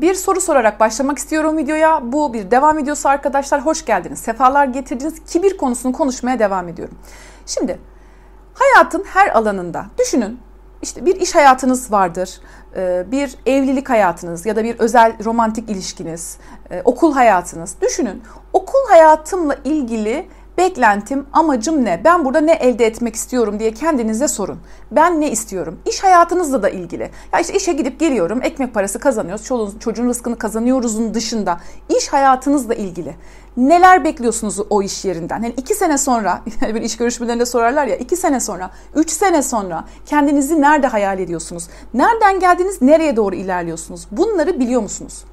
bir soru sorarak başlamak istiyorum videoya. Bu bir devam videosu arkadaşlar. Hoş geldiniz. Sefalar getirdiniz. Kibir konusunu konuşmaya devam ediyorum. Şimdi hayatın her alanında düşünün. İşte bir iş hayatınız vardır, e, bir evlilik hayatınız ya da bir özel romantik ilişkiniz, e, okul hayatınız. Düşünün okul hayatımla ilgili Beklentim, amacım ne? Ben burada ne elde etmek istiyorum diye kendinize sorun. Ben ne istiyorum? İş hayatınızla da ilgili. Ya işte işe gidip geliyorum, ekmek parası kazanıyoruz, çocuğun, çocuğun rızkını kazanıyoruzun dışında iş hayatınızla ilgili. Neler bekliyorsunuz o iş yerinden? Yani iki sene sonra, yani bir iş görüşmelerinde sorarlar ya, iki sene sonra, üç sene sonra kendinizi nerede hayal ediyorsunuz? Nereden geldiniz, nereye doğru ilerliyorsunuz? Bunları biliyor musunuz?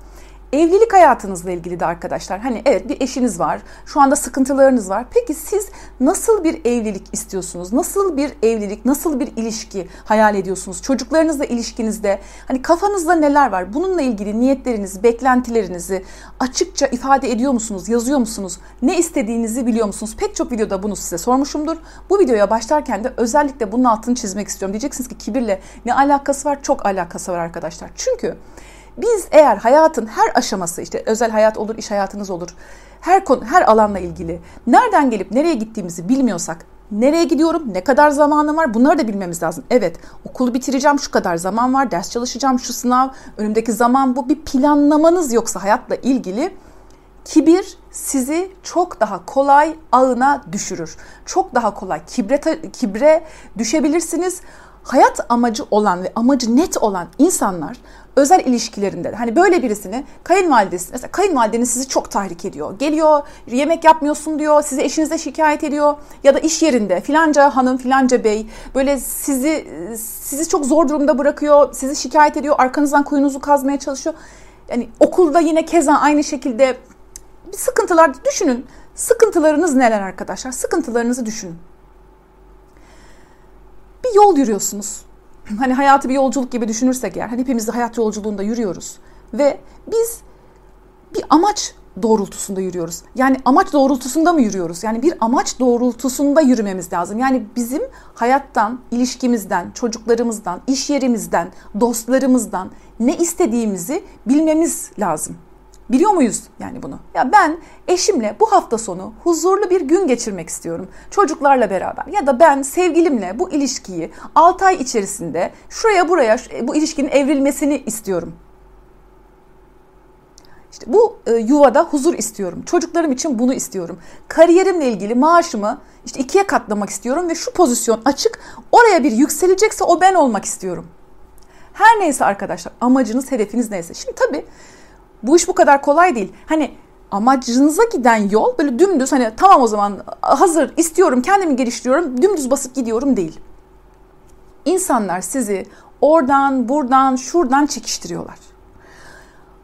Evlilik hayatınızla ilgili de arkadaşlar hani evet bir eşiniz var. Şu anda sıkıntılarınız var. Peki siz nasıl bir evlilik istiyorsunuz? Nasıl bir evlilik, nasıl bir ilişki hayal ediyorsunuz? Çocuklarınızla ilişkinizde hani kafanızda neler var? Bununla ilgili niyetlerinizi, beklentilerinizi açıkça ifade ediyor musunuz? Yazıyor musunuz? Ne istediğinizi biliyor musunuz? Pek çok videoda bunu size sormuşumdur. Bu videoya başlarken de özellikle bunun altını çizmek istiyorum. Diyeceksiniz ki kibirle ne alakası var? Çok alakası var arkadaşlar. Çünkü biz eğer hayatın her aşaması işte özel hayat olur, iş hayatınız olur. Her konu, her alanla ilgili nereden gelip nereye gittiğimizi bilmiyorsak nereye gidiyorum, ne kadar zamanım var bunları da bilmemiz lazım. Evet okulu bitireceğim şu kadar zaman var, ders çalışacağım şu sınav, önümdeki zaman bu bir planlamanız yoksa hayatla ilgili kibir sizi çok daha kolay ağına düşürür. Çok daha kolay kibre, kibre düşebilirsiniz. Hayat amacı olan ve amacı net olan insanlar özel ilişkilerinde hani böyle birisini kayınvalidesi mesela kayınvalideniz sizi çok tahrik ediyor. Geliyor yemek yapmıyorsun diyor sizi eşinize şikayet ediyor ya da iş yerinde filanca hanım filanca bey böyle sizi sizi çok zor durumda bırakıyor sizi şikayet ediyor arkanızdan kuyunuzu kazmaya çalışıyor. Yani okulda yine keza aynı şekilde bir sıkıntılar düşünün. Sıkıntılarınız neler arkadaşlar? Sıkıntılarınızı düşünün. Bir yol yürüyorsunuz hani hayatı bir yolculuk gibi düşünürsek eğer, hani hepimiz de hayat yolculuğunda yürüyoruz ve biz bir amaç doğrultusunda yürüyoruz. Yani amaç doğrultusunda mı yürüyoruz? Yani bir amaç doğrultusunda yürümemiz lazım. Yani bizim hayattan, ilişkimizden, çocuklarımızdan, iş yerimizden, dostlarımızdan ne istediğimizi bilmemiz lazım. Biliyor muyuz yani bunu? Ya ben eşimle bu hafta sonu huzurlu bir gün geçirmek istiyorum. Çocuklarla beraber ya da ben sevgilimle bu ilişkiyi 6 ay içerisinde şuraya buraya bu ilişkinin evrilmesini istiyorum. İşte bu e, yuvada huzur istiyorum. Çocuklarım için bunu istiyorum. Kariyerimle ilgili maaşımı işte ikiye katlamak istiyorum ve şu pozisyon açık. Oraya bir yükselecekse o ben olmak istiyorum. Her neyse arkadaşlar amacınız, hedefiniz neyse. Şimdi tabii bu iş bu kadar kolay değil. Hani amacınıza giden yol böyle dümdüz hani tamam o zaman hazır istiyorum kendimi geliştiriyorum dümdüz basıp gidiyorum değil. İnsanlar sizi oradan buradan şuradan çekiştiriyorlar.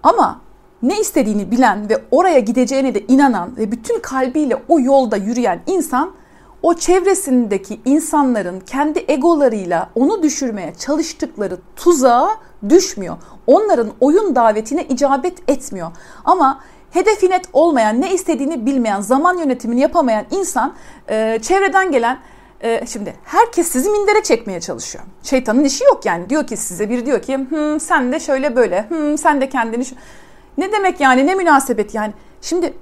Ama ne istediğini bilen ve oraya gideceğine de inanan ve bütün kalbiyle o yolda yürüyen insan o çevresindeki insanların kendi egolarıyla onu düşürmeye çalıştıkları tuzağa düşmüyor. Onların oyun davetine icabet etmiyor. Ama hedefi net olmayan, ne istediğini bilmeyen, zaman yönetimini yapamayan insan e, çevreden gelen e, şimdi herkes sizi mindere çekmeye çalışıyor. Şeytanın işi yok yani. Diyor ki size bir diyor ki hmm, sen de şöyle böyle, hmm, sen de kendini şu... Ne demek yani ne münasebet yani. Şimdi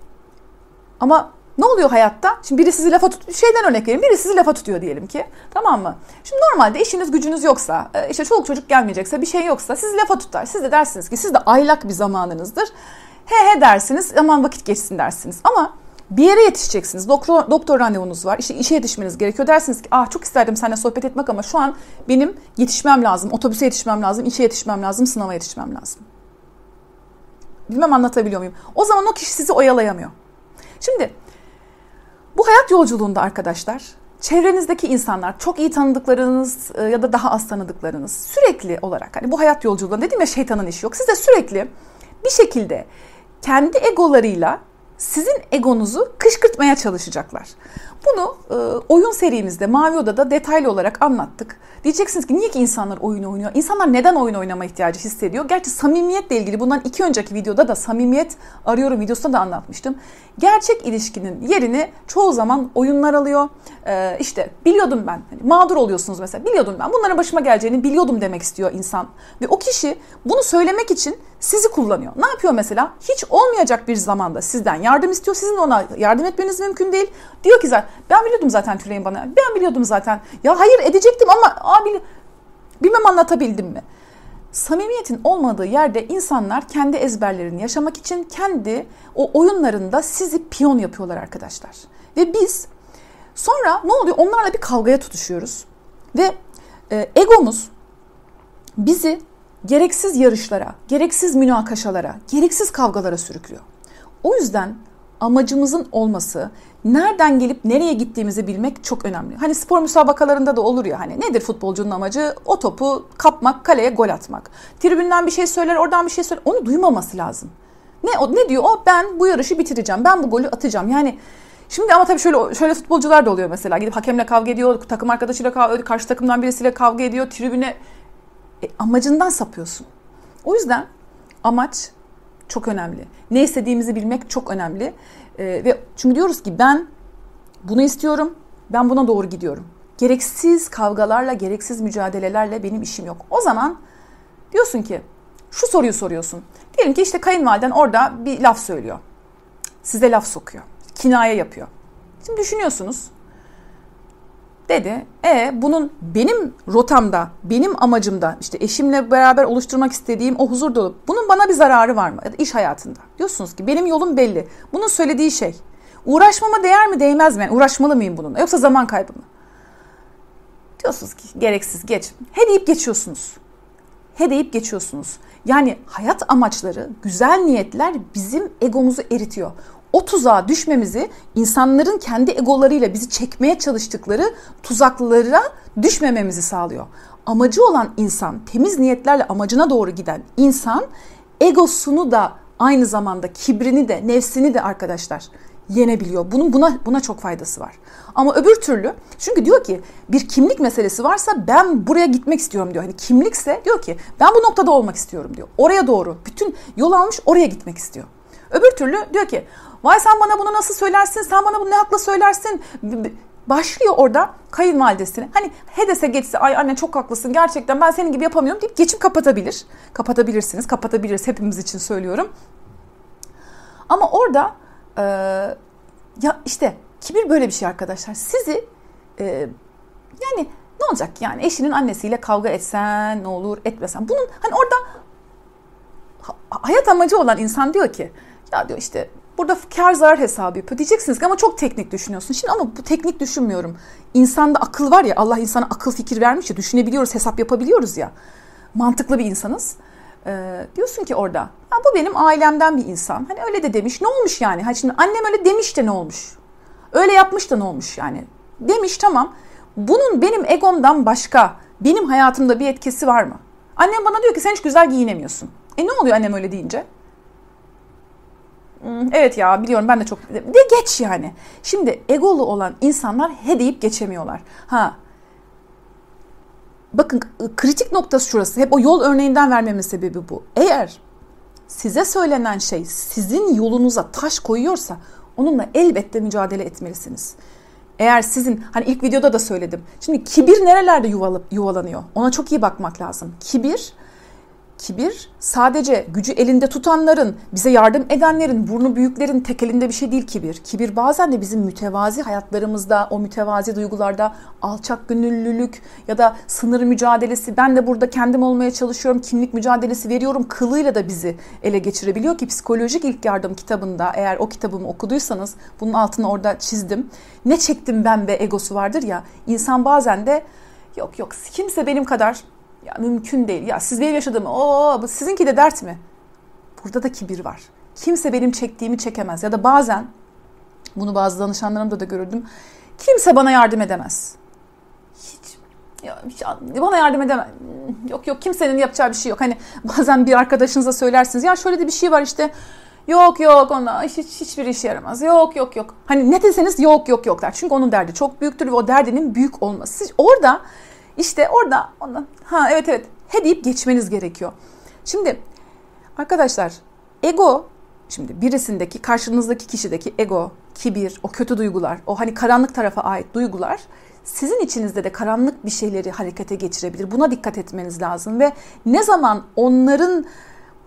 ama ne oluyor hayatta? Şimdi biri sizi lafa tut şeyden örnek vereyim. Biri sizi lafa tutuyor diyelim ki. Tamam mı? Şimdi normalde işiniz gücünüz yoksa, e, işte çoluk çocuk gelmeyecekse, bir şey yoksa sizi lafa tutar. Siz de dersiniz ki siz de aylak bir zamanınızdır. He he dersiniz, aman vakit geçsin dersiniz. Ama bir yere yetişeceksiniz. Doktor, doktor randevunuz var. İşte işe yetişmeniz gerekiyor. Dersiniz ki ah çok isterdim seninle sohbet etmek ama şu an benim yetişmem lazım. Otobüse yetişmem lazım, işe yetişmem lazım, sınava yetişmem lazım. Bilmem anlatabiliyor muyum? O zaman o kişi sizi oyalayamıyor. Şimdi bu hayat yolculuğunda arkadaşlar çevrenizdeki insanlar çok iyi tanıdıklarınız e, ya da daha az tanıdıklarınız sürekli olarak hani bu hayat yolculuğunda dedim ya şeytanın işi yok. Siz de sürekli bir şekilde kendi egolarıyla sizin egonuzu kışkırtmaya çalışacaklar. Bunu e, oyun serimizde Mavi Oda'da detaylı olarak anlattık. Diyeceksiniz ki niye ki insanlar oyun oynuyor? İnsanlar neden oyun oynama ihtiyacı hissediyor? Gerçi samimiyetle ilgili bundan iki önceki videoda da samimiyet arıyorum videosunda da anlatmıştım. Gerçek ilişkinin yerini çoğu zaman oyunlar alıyor. Ee, işte biliyordum ben. Hani mağdur oluyorsunuz mesela. Biliyordum ben. Bunların başıma geleceğini biliyordum demek istiyor insan. Ve o kişi bunu söylemek için sizi kullanıyor. Ne yapıyor mesela? Hiç olmayacak bir zamanda sizden yardım istiyor. Sizin ona yardım etmeniz mümkün değil. Diyor ki zaten ben biliyordum zaten Tülay'ın bana. Ben biliyordum zaten. Ya hayır edecektim ama abi bilmem anlatabildim mi? Samimiyetin olmadığı yerde insanlar kendi ezberlerini yaşamak için kendi o oyunlarında sizi piyon yapıyorlar arkadaşlar. Ve biz sonra ne oluyor? Onlarla bir kavgaya tutuşuyoruz. Ve e, egomuz bizi gereksiz yarışlara, gereksiz münakaşalara, gereksiz kavgalara sürüklüyor. O yüzden amacımızın olması, nereden gelip nereye gittiğimizi bilmek çok önemli. Hani spor müsabakalarında da olur ya hani nedir futbolcunun amacı? O topu kapmak, kaleye gol atmak. Tribünden bir şey söyler, oradan bir şey söyler. Onu duymaması lazım. Ne o ne diyor? O ben bu yarışı bitireceğim. Ben bu golü atacağım. Yani Şimdi ama tabii şöyle şöyle futbolcular da oluyor mesela. Gidip hakemle kavga ediyor, takım arkadaşıyla kavga ediyor, karşı takımdan birisiyle kavga ediyor, tribüne e, amacından sapıyorsun. O yüzden amaç çok önemli. Ne istediğimizi bilmek çok önemli. E, ve çünkü diyoruz ki ben bunu istiyorum, ben buna doğru gidiyorum. Gereksiz kavgalarla, gereksiz mücadelelerle benim işim yok. O zaman diyorsun ki şu soruyu soruyorsun. Diyelim ki işte kayınvaliden orada bir laf söylüyor. Size laf sokuyor. Kinaye yapıyor. Şimdi düşünüyorsunuz dedi. E bunun benim rotamda, benim amacımda işte eşimle beraber oluşturmak istediğim o huzur dolu. Bunun bana bir zararı var mı? Ya da iş hayatında. Diyorsunuz ki benim yolum belli. Bunun söylediği şey. Uğraşmama değer mi değmez mi? Yani uğraşmalı mıyım bununla? Yoksa zaman kaybı mı? Diyorsunuz ki gereksiz geç. He deyip geçiyorsunuz. He deyip geçiyorsunuz. Yani hayat amaçları, güzel niyetler bizim egomuzu eritiyor o tuzağa düşmemizi insanların kendi egolarıyla bizi çekmeye çalıştıkları tuzaklara düşmememizi sağlıyor. Amacı olan insan, temiz niyetlerle amacına doğru giden insan egosunu da aynı zamanda kibrini de, nefsini de arkadaşlar yenebiliyor. Bunun buna buna çok faydası var. Ama öbür türlü çünkü diyor ki bir kimlik meselesi varsa ben buraya gitmek istiyorum diyor. Hani kimlikse diyor ki ben bu noktada olmak istiyorum diyor. Oraya doğru bütün yol almış oraya gitmek istiyor. Öbür türlü diyor ki Vay sen bana bunu nasıl söylersin? Sen bana bunu ne hakla söylersin? Başlıyor orada kayınvalidesine. Hani hedese geçse ay anne çok haklısın gerçekten ben senin gibi yapamıyorum deyip geçip kapatabilir. Kapatabilirsiniz. Kapatabiliriz hepimiz için söylüyorum. Ama orada e, ya işte kibir böyle bir şey arkadaşlar. Sizi e, yani ne olacak yani eşinin annesiyle kavga etsen ne olur etmesen. Bunun hani orada hayat amacı olan insan diyor ki ya diyor işte Burada kar zarar hesabı yapıyor. Diyeceksiniz ki ama çok teknik düşünüyorsun. Şimdi ama bu teknik düşünmüyorum. İnsanda akıl var ya Allah insana akıl fikir vermiş ya düşünebiliyoruz hesap yapabiliyoruz ya. Mantıklı bir insanız. Ee, diyorsun ki orada ya bu benim ailemden bir insan. Hani öyle de demiş ne olmuş yani? Hani şimdi annem öyle demiş de ne olmuş? Öyle yapmış da ne olmuş yani? Demiş tamam. Bunun benim egomdan başka benim hayatımda bir etkisi var mı? Annem bana diyor ki sen hiç güzel giyinemiyorsun. E ne oluyor annem öyle deyince? Evet ya biliyorum ben de çok de geç yani. Şimdi egolu olan insanlar he deyip geçemiyorlar. Ha Bakın kritik noktası şurası. Hep o yol örneğinden vermemin sebebi bu. Eğer size söylenen şey sizin yolunuza taş koyuyorsa onunla elbette mücadele etmelisiniz. Eğer sizin hani ilk videoda da söyledim. Şimdi kibir nerelerde yuvalıp yuvalanıyor? Ona çok iyi bakmak lazım. Kibir Kibir sadece gücü elinde tutanların, bize yardım edenlerin, burnu büyüklerin tek elinde bir şey değil kibir. Kibir bazen de bizim mütevazi hayatlarımızda, o mütevazi duygularda alçak gönüllülük ya da sınır mücadelesi, ben de burada kendim olmaya çalışıyorum, kimlik mücadelesi veriyorum kılıyla da bizi ele geçirebiliyor ki psikolojik ilk yardım kitabında eğer o kitabımı okuduysanız bunun altını orada çizdim. Ne çektim ben ve egosu vardır ya insan bazen de yok yok kimse benim kadar ya mümkün değil. Ya siz benim yaşadığımı, o sizinki de dert mi? Burada da kibir var. Kimse benim çektiğimi çekemez. Ya da bazen, bunu bazı danışanlarımda da görürdüm. Kimse bana yardım edemez. Hiç, ya, hiç bana yardım edemez. Yok yok kimsenin yapacağı bir şey yok. Hani bazen bir arkadaşınıza söylersiniz. Ya şöyle de bir şey var işte. Yok yok ona hiç, hiçbir işe yaramaz. Yok yok yok. Hani ne deseniz yok yok yok der. Çünkü onun derdi çok büyüktür ve o derdinin büyük olması. Siz orada işte orada ona ha evet evet he deyip geçmeniz gerekiyor. Şimdi arkadaşlar ego şimdi birisindeki karşınızdaki kişideki ego, kibir, o kötü duygular, o hani karanlık tarafa ait duygular sizin içinizde de karanlık bir şeyleri harekete geçirebilir. Buna dikkat etmeniz lazım ve ne zaman onların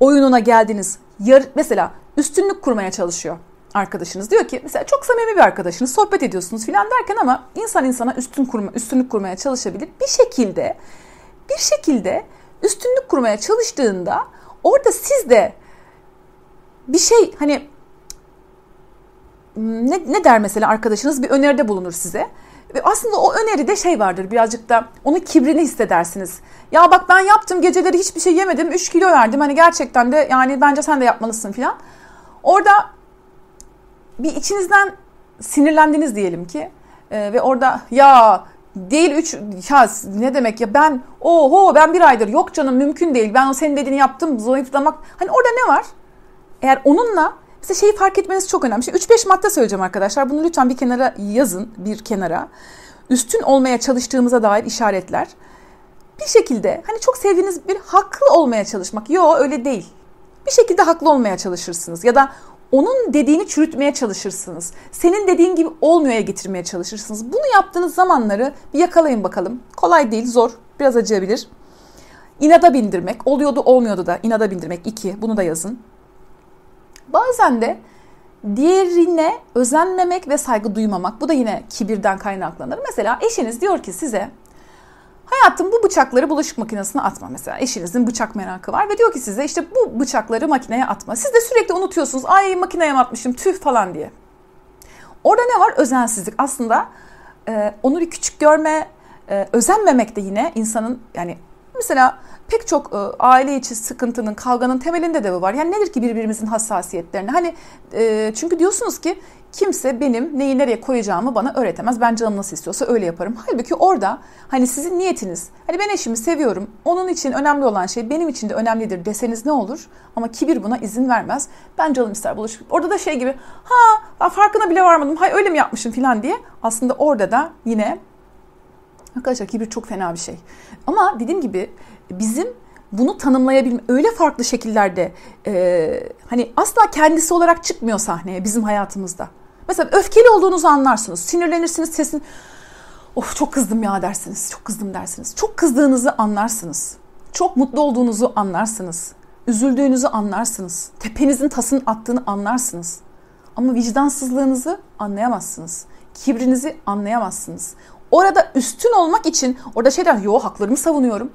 oyununa geldiniz, yar, mesela üstünlük kurmaya çalışıyor arkadaşınız. Diyor ki mesela çok samimi bir arkadaşınız, sohbet ediyorsunuz filan derken ama insan insana üstün kurma, üstünlük kurmaya çalışabilir. Bir şekilde bir şekilde üstünlük kurmaya çalıştığında orada siz de bir şey hani ne, ne der mesela arkadaşınız bir öneride bulunur size. Ve aslında o öneride şey vardır birazcık da onun kibrini hissedersiniz. Ya bak ben yaptım geceleri hiçbir şey yemedim 3 kilo verdim hani gerçekten de yani bence sen de yapmalısın filan. Orada bir içinizden sinirlendiniz diyelim ki ee, ve orada ya değil 3 ya ne demek ya ben oho ben bir aydır yok canım mümkün değil ben o senin dediğini yaptım zayıflamak hani orada ne var? Eğer onunla Mesela şeyi fark etmeniz çok önemli. Şimdi 3-5 madde söyleyeceğim arkadaşlar. Bunu lütfen bir kenara yazın, bir kenara. Üstün olmaya çalıştığımıza dair işaretler. Bir şekilde hani çok sevdiğiniz bir haklı olmaya çalışmak. Yo öyle değil. Bir şekilde haklı olmaya çalışırsınız. Ya da onun dediğini çürütmeye çalışırsınız. Senin dediğin gibi olmuyor'a getirmeye çalışırsınız. Bunu yaptığınız zamanları bir yakalayın bakalım. Kolay değil, zor. Biraz acıyabilir. İnada bindirmek. Oluyordu olmuyordu da inada bindirmek. iki. Bunu da yazın. Bazen de diğerine özenmemek ve saygı duymamak. Bu da yine kibirden kaynaklanır. Mesela eşiniz diyor ki size Hayatım bu bıçakları bulaşık makinesine atma mesela. Eşinizin bıçak merakı var ve diyor ki size işte bu bıçakları makineye atma. Siz de sürekli unutuyorsunuz. Ay makineye atmışım tüh falan diye. Orada ne var? Özensizlik. Aslında e, onu bir küçük görme, e, özenmemek de yine insanın yani mesela pek çok e, aile içi sıkıntının, kavganın temelinde de bu var. Yani nedir ki birbirimizin hassasiyetlerini? Hani e, çünkü diyorsunuz ki kimse benim neyi nereye koyacağımı bana öğretemez. Ben canım nasıl istiyorsa öyle yaparım. Halbuki orada hani sizin niyetiniz, hani ben eşimi seviyorum, onun için önemli olan şey benim için de önemlidir deseniz ne olur? Ama kibir buna izin vermez. Ben canım ister buluşup. Orada da şey gibi, ha farkına bile varmadım, hay öyle mi yapmışım falan diye. Aslında orada da yine Arkadaşlar kibir çok fena bir şey. Ama dediğim gibi bizim bunu tanımlayabilme öyle farklı şekillerde e, hani asla kendisi olarak çıkmıyor sahneye bizim hayatımızda. Mesela öfkeli olduğunuzu anlarsınız. Sinirlenirsiniz sesin of çok kızdım ya dersiniz. Çok kızdım dersiniz. Çok kızdığınızı anlarsınız. Çok mutlu olduğunuzu anlarsınız. Üzüldüğünüzü anlarsınız. Tepenizin tasını attığını anlarsınız. Ama vicdansızlığınızı anlayamazsınız. Kibrinizi anlayamazsınız. Orada üstün olmak için orada şey der, yo haklarımı savunuyorum.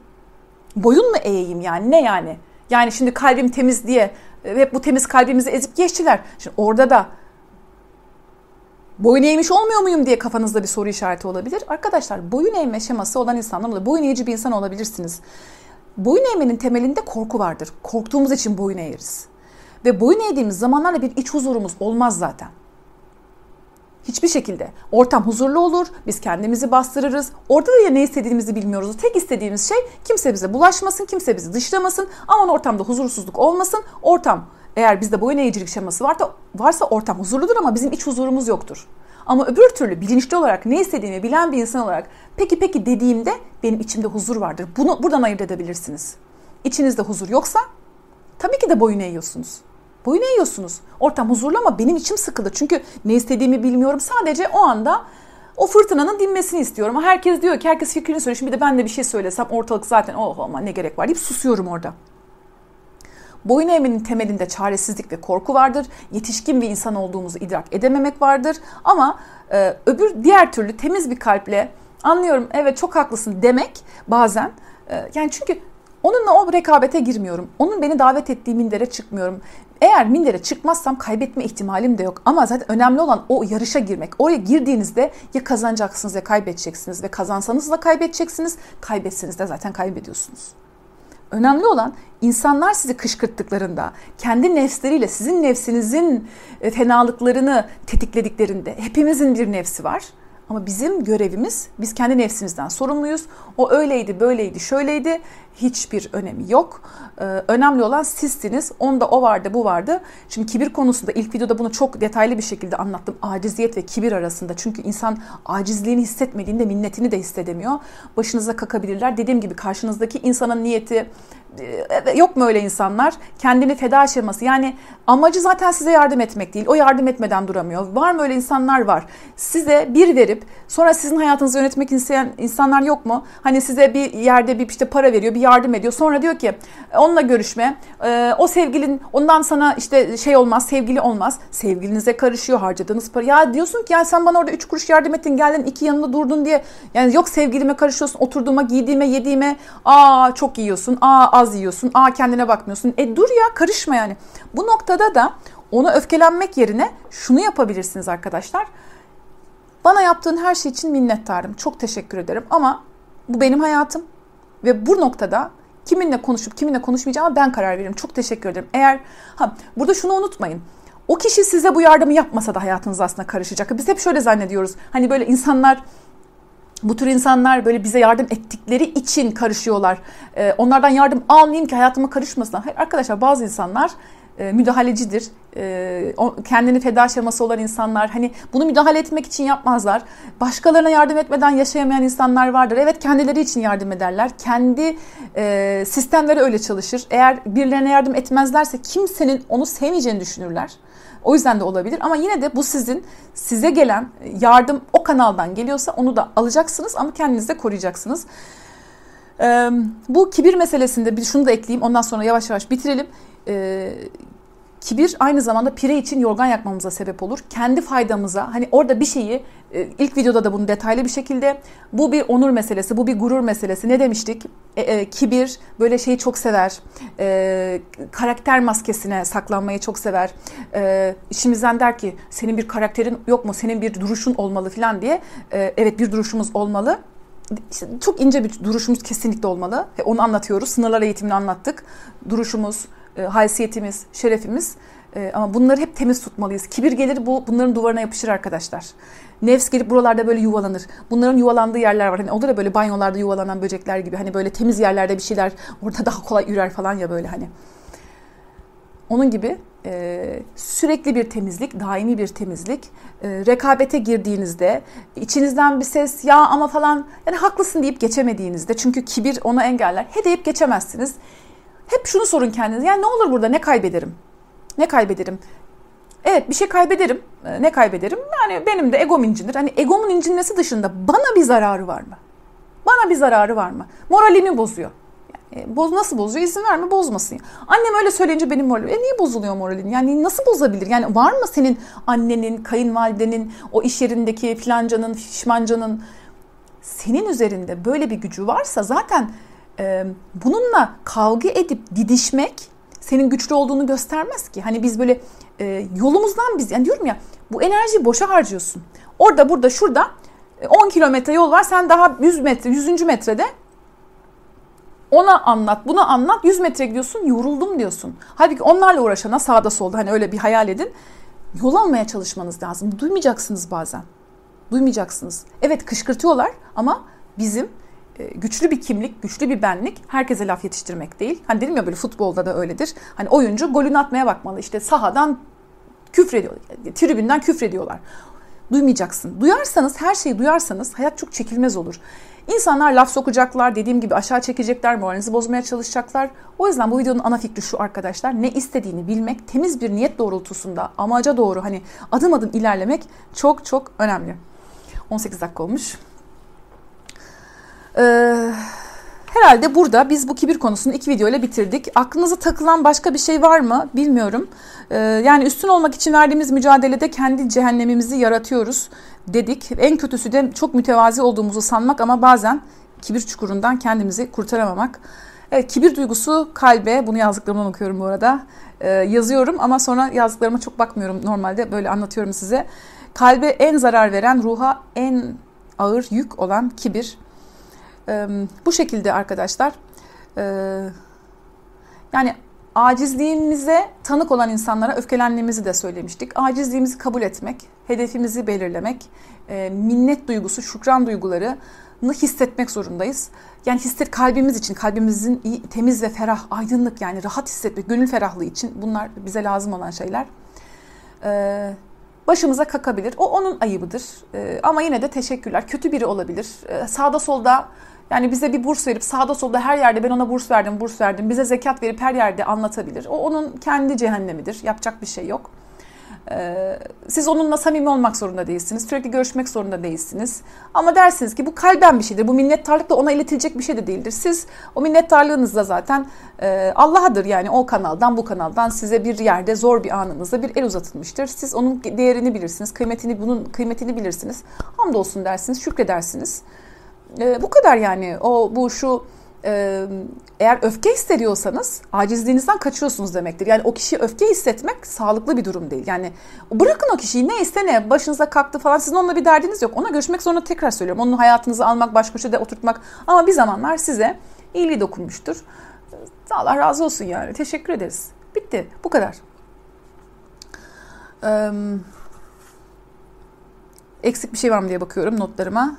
Boyun mu eğeyim yani ne yani? Yani şimdi kalbim temiz diye e, hep bu temiz kalbimizi ezip geçtiler. Şimdi orada da boyun eğmiş olmuyor muyum diye kafanızda bir soru işareti olabilir. Arkadaşlar boyun eğme şeması olan insanlar. Boyun eğici bir insan olabilirsiniz. Boyun eğmenin temelinde korku vardır. Korktuğumuz için boyun eğeriz. Ve boyun eğdiğimiz zamanlarda bir iç huzurumuz olmaz zaten. Hiçbir şekilde. Ortam huzurlu olur, biz kendimizi bastırırız. Orada da ya ne istediğimizi bilmiyoruz. Tek istediğimiz şey kimse bize bulaşmasın, kimse bizi dışlamasın. Ama ortamda huzursuzluk olmasın. Ortam eğer bizde boyun eğicilik şeması varsa, varsa ortam huzurludur ama bizim iç huzurumuz yoktur. Ama öbür türlü bilinçli olarak ne istediğimi bilen bir insan olarak peki peki dediğimde benim içimde huzur vardır. Bunu buradan ayırt edebilirsiniz. İçinizde huzur yoksa tabii ki de boyun eğiyorsunuz. Boyun eğiyorsunuz. Ortam huzurlu ama benim içim sıkılır. Çünkü ne istediğimi bilmiyorum. Sadece o anda o fırtınanın dinmesini istiyorum. Herkes diyor ki herkes fikrini söylüyor. Şimdi bir de ben de bir şey söylesem ortalık zaten oh ama ne gerek var deyip susuyorum orada. Boyun eğmenin temelinde çaresizlik ve korku vardır. Yetişkin bir insan olduğumuzu idrak edememek vardır. Ama e, öbür diğer türlü temiz bir kalple anlıyorum evet çok haklısın demek bazen. E, yani çünkü onunla o rekabete girmiyorum. Onun beni davet ettiği mindere çıkmıyorum. Eğer mindere çıkmazsam kaybetme ihtimalim de yok. Ama zaten önemli olan o yarışa girmek. Oraya girdiğinizde ya kazanacaksınız ya kaybedeceksiniz. Ve kazansanız da kaybedeceksiniz. Kaybetseniz de zaten kaybediyorsunuz. Önemli olan insanlar sizi kışkırttıklarında, kendi nefsleriyle sizin nefsinizin e, fenalıklarını tetiklediklerinde, hepimizin bir nefsi var. Ama bizim görevimiz, biz kendi nefsimizden sorumluyuz. O öyleydi, böyleydi, şöyleydi. Hiçbir önemi yok. Ee, önemli olan sizsiniz. Onda o vardı, bu vardı. Şimdi kibir konusunda ilk videoda bunu çok detaylı bir şekilde anlattım. Aciziyet ve kibir arasında. Çünkü insan acizliğini hissetmediğinde minnetini de hissedemiyor. Başınıza kakabilirler. Dediğim gibi karşınızdaki insanın niyeti yok mu öyle insanlar? Kendini feda aşaması. Yani amacı zaten size yardım etmek değil. O yardım etmeden duramıyor. Var mı öyle insanlar? Var. Size bir verip sonra sizin hayatınızı yönetmek isteyen insanlar yok mu? Hani size bir yerde bir işte para veriyor, bir yardım ediyor. Sonra diyor ki onunla görüşme. E, o sevgilin ondan sana işte şey olmaz, sevgili olmaz. Sevgilinize karışıyor harcadığınız para. Ya diyorsun ki ya sen bana orada üç kuruş yardım ettin, geldin iki yanında durdun diye. Yani yok sevgilime karışıyorsun, oturduğuma, giydiğime, yediğime. Aa çok yiyorsun. Aa az yiyorsun. Aa kendine bakmıyorsun. E dur ya karışma yani. Bu noktada da ona öfkelenmek yerine şunu yapabilirsiniz arkadaşlar. Bana yaptığın her şey için minnettarım. Çok teşekkür ederim ama bu benim hayatım ve bu noktada kiminle konuşup kiminle konuşmayacağıma ben karar veririm. Çok teşekkür ederim. Eğer ha burada şunu unutmayın. O kişi size bu yardımı yapmasa da hayatınız aslında karışacak. Biz hep şöyle zannediyoruz. Hani böyle insanlar bu tür insanlar böyle bize yardım ettikleri için karışıyorlar. Ee, onlardan yardım almayayım ki hayatıma karışmasın. Hayır arkadaşlar bazı insanlar e, müdahalecidir. E, o, kendini feda aşaması olan insanlar hani bunu müdahale etmek için yapmazlar. Başkalarına yardım etmeden yaşayamayan insanlar vardır. Evet kendileri için yardım ederler. Kendi e, sistemleri öyle çalışır. Eğer birilerine yardım etmezlerse kimsenin onu sevmeyeceğini düşünürler. O yüzden de olabilir ama yine de bu sizin size gelen yardım o kanaldan geliyorsa onu da alacaksınız ama kendinizi de koruyacaksınız. Ee, bu kibir meselesinde bir şunu da ekleyeyim ondan sonra yavaş yavaş bitirelim. Ee, kibir aynı zamanda pire için yorgan yakmamıza sebep olur. Kendi faydamıza hani orada bir şeyi e, ilk videoda da bunu detaylı bir şekilde bu bir onur meselesi, bu bir gurur meselesi. Ne demiştik? E, e, kibir böyle şeyi çok sever. E, karakter maskesine saklanmayı çok sever. E, işimizden der ki senin bir karakterin yok mu? Senin bir duruşun olmalı falan diye. E, evet bir duruşumuz olmalı. İşte çok ince bir duruşumuz kesinlikle olmalı. E, onu anlatıyoruz. Sınırlar eğitimini anlattık. Duruşumuz, e, haysiyetimiz, şerefimiz. E, ama bunları hep temiz tutmalıyız. Kibir gelir bu bunların duvarına yapışır arkadaşlar. Nefs gelip buralarda böyle yuvalanır. Bunların yuvalandığı yerler var. Hani olur ya böyle banyolarda yuvalanan böcekler gibi. Hani böyle temiz yerlerde bir şeyler orada daha kolay ürer falan ya böyle hani. Onun gibi e, sürekli bir temizlik, daimi bir temizlik. E, rekabete girdiğinizde içinizden bir ses ya ama falan yani haklısın deyip geçemediğinizde çünkü kibir onu engeller. He deyip geçemezsiniz. Hep şunu sorun kendinize. Yani ne olur burada ne kaybederim? Ne kaybederim? Evet bir şey kaybederim. Ee, ne kaybederim? Yani benim de egom incinir. Hani egomun incinmesi dışında bana bir zararı var mı? Bana bir zararı var mı? Moralimi bozuyor. Yani, boz nasıl bozuyor? İzin verme bozmasın. Annem öyle söyleyince benim moralim. E niye bozuluyor moralin? Yani nasıl bozabilir? Yani var mı senin annenin, kayınvalidenin, o iş yerindeki filancanın, fişmancanın senin üzerinde böyle bir gücü varsa zaten e, bununla kavga edip didişmek senin güçlü olduğunu göstermez ki. Hani biz böyle e, yolumuzdan biz yani diyorum ya bu enerjiyi boşa harcıyorsun. Orada burada şurada 10 kilometre yol var sen daha 100 metre 100. metrede ona anlat buna anlat 100 metre gidiyorsun yoruldum diyorsun. Halbuki onlarla uğraşana sağda solda hani öyle bir hayal edin. Yol almaya çalışmanız lazım. Duymayacaksınız bazen. Duymayacaksınız. Evet kışkırtıyorlar ama bizim güçlü bir kimlik, güçlü bir benlik herkese laf yetiştirmek değil. Hani dedim ya böyle futbolda da öyledir. Hani oyuncu golünü atmaya bakmalı. İşte sahadan küfrediyor, tribünden küfrediyorlar. Duymayacaksın. Duyarsanız, her şeyi duyarsanız hayat çok çekilmez olur. İnsanlar laf sokacaklar, dediğim gibi aşağı çekecekler, moralinizi bozmaya çalışacaklar. O yüzden bu videonun ana fikri şu arkadaşlar. Ne istediğini bilmek, temiz bir niyet doğrultusunda amaca doğru hani adım adım ilerlemek çok çok önemli. 18 dakika olmuş. Ee, herhalde burada biz bu kibir konusunu iki video ile bitirdik. Aklınıza takılan başka bir şey var mı bilmiyorum. Ee, yani üstün olmak için verdiğimiz mücadelede kendi cehennemimizi yaratıyoruz dedik. En kötüsü de çok mütevazi olduğumuzu sanmak ama bazen kibir çukurundan kendimizi kurtaramamak. Evet, kibir duygusu kalbe, bunu yazdıklarımdan okuyorum bu arada. Ee, yazıyorum ama sonra yazdıklarıma çok bakmıyorum normalde böyle anlatıyorum size. Kalbe en zarar veren, ruha en ağır yük olan kibir. Bu şekilde arkadaşlar yani Acizliğimize tanık olan insanlara öfkelendiğimizi de söylemiştik. Acizliğimizi kabul etmek, hedefimizi belirlemek, e, minnet duygusu, şükran duygularını hissetmek zorundayız. Yani hisset kalbimiz için, kalbimizin iyi, temiz ve ferah, aydınlık yani rahat hissetmek, gönül ferahlığı için bunlar bize lazım olan şeyler. Ee, başımıza kakabilir. O onun ayıbıdır. Ee, ama yine de teşekkürler. Kötü biri olabilir. Ee, sağda solda yani bize bir burs verip sağda solda her yerde ben ona burs verdim, burs verdim. Bize zekat verip her yerde anlatabilir. O onun kendi cehennemidir. Yapacak bir şey yok. Ee, siz onunla samimi olmak zorunda değilsiniz. Sürekli görüşmek zorunda değilsiniz. Ama dersiniz ki bu kalben bir şeydir. Bu minnettarlık da ona iletilecek bir şey de değildir. Siz o minnettarlığınızla zaten e, Allah'adır yani o kanaldan bu kanaldan size bir yerde zor bir anınızda bir el uzatılmıştır. Siz onun değerini bilirsiniz. Kıymetini bunun kıymetini bilirsiniz. Hamdolsun dersiniz, şükredersiniz. E, bu kadar yani. O bu şu eğer öfke hissediyorsanız acizliğinizden kaçıyorsunuz demektir. Yani o kişi öfke hissetmek sağlıklı bir durum değil. Yani bırakın o kişiyi ne iste ne başınıza kalktı falan sizin onunla bir derdiniz yok. Ona görüşmek zorunda tekrar söylüyorum. Onun hayatınızı almak baş köşede oturtmak ama bir zamanlar size iyiliği dokunmuştur. Allah razı olsun yani. Teşekkür ederiz. Bitti. Bu kadar. Ee, eksik bir şey var mı diye bakıyorum notlarıma.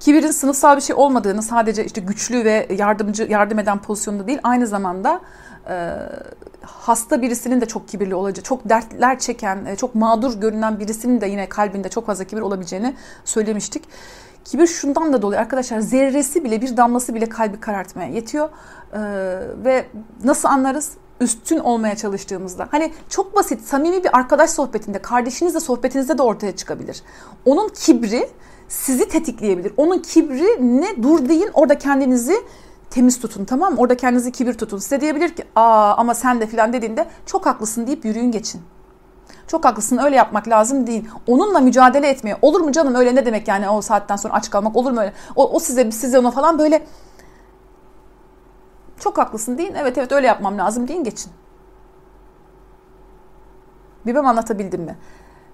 Kibirin sınıfsal bir şey olmadığını sadece işte güçlü ve yardımcı yardım eden pozisyonda değil aynı zamanda e, hasta birisinin de çok kibirli olacağı, çok dertler çeken, e, çok mağdur görünen birisinin de yine kalbinde çok fazla kibir olabileceğini söylemiştik. Kibir şundan da dolayı arkadaşlar zerresi bile bir damlası bile kalbi karartmaya yetiyor. Ee, ve nasıl anlarız? Üstün olmaya çalıştığımızda. Hani çok basit, samimi bir arkadaş sohbetinde, kardeşinizle sohbetinizde de ortaya çıkabilir. Onun kibri sizi tetikleyebilir. Onun kibri ne dur deyin orada kendinizi temiz tutun tamam mı? Orada kendinizi kibir tutun. Size diyebilir ki aa ama sen de filan dediğinde çok haklısın deyip yürüyün geçin. Çok haklısın öyle yapmak lazım değil. Onunla mücadele etmeye olur mu canım öyle ne demek yani o saatten sonra aç kalmak olur mu öyle? O, o size size ona falan böyle çok haklısın deyin. Evet evet öyle yapmam lazım deyin geçin. Bilmem anlatabildim mi?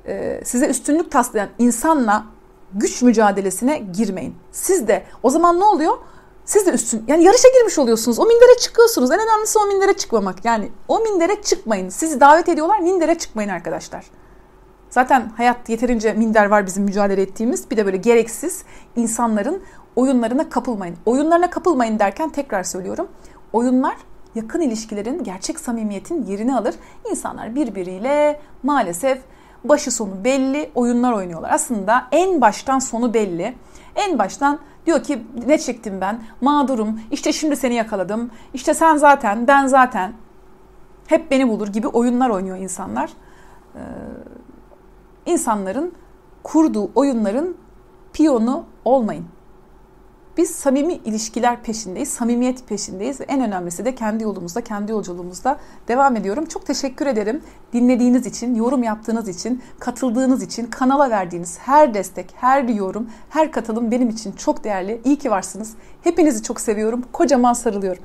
Ee, size üstünlük taslayan insanla güç mücadelesine girmeyin. Siz de o zaman ne oluyor? Siz de üstün yani yarışa girmiş oluyorsunuz. O mindere çıkıyorsunuz. En önemlisi o mindere çıkmamak. Yani o mindere çıkmayın. Sizi davet ediyorlar mindere çıkmayın arkadaşlar. Zaten hayat yeterince minder var bizim mücadele ettiğimiz. Bir de böyle gereksiz insanların oyunlarına kapılmayın. Oyunlarına kapılmayın derken tekrar söylüyorum. Oyunlar yakın ilişkilerin gerçek samimiyetin yerini alır. İnsanlar birbiriyle maalesef başı sonu belli oyunlar oynuyorlar. Aslında en baştan sonu belli. En baştan diyor ki ne çektim ben? Mağdurum. İşte şimdi seni yakaladım. İşte sen zaten, ben zaten. Hep beni bulur gibi oyunlar oynuyor insanlar. Ee, insanların kurduğu oyunların piyonu olmayın. Biz samimi ilişkiler peşindeyiz, samimiyet peşindeyiz en önemlisi de kendi yolumuzda, kendi yolculuğumuzda devam ediyorum. Çok teşekkür ederim dinlediğiniz için, yorum yaptığınız için, katıldığınız için, kanala verdiğiniz her destek, her yorum, her katılım benim için çok değerli. İyi ki varsınız. Hepinizi çok seviyorum. Kocaman sarılıyorum.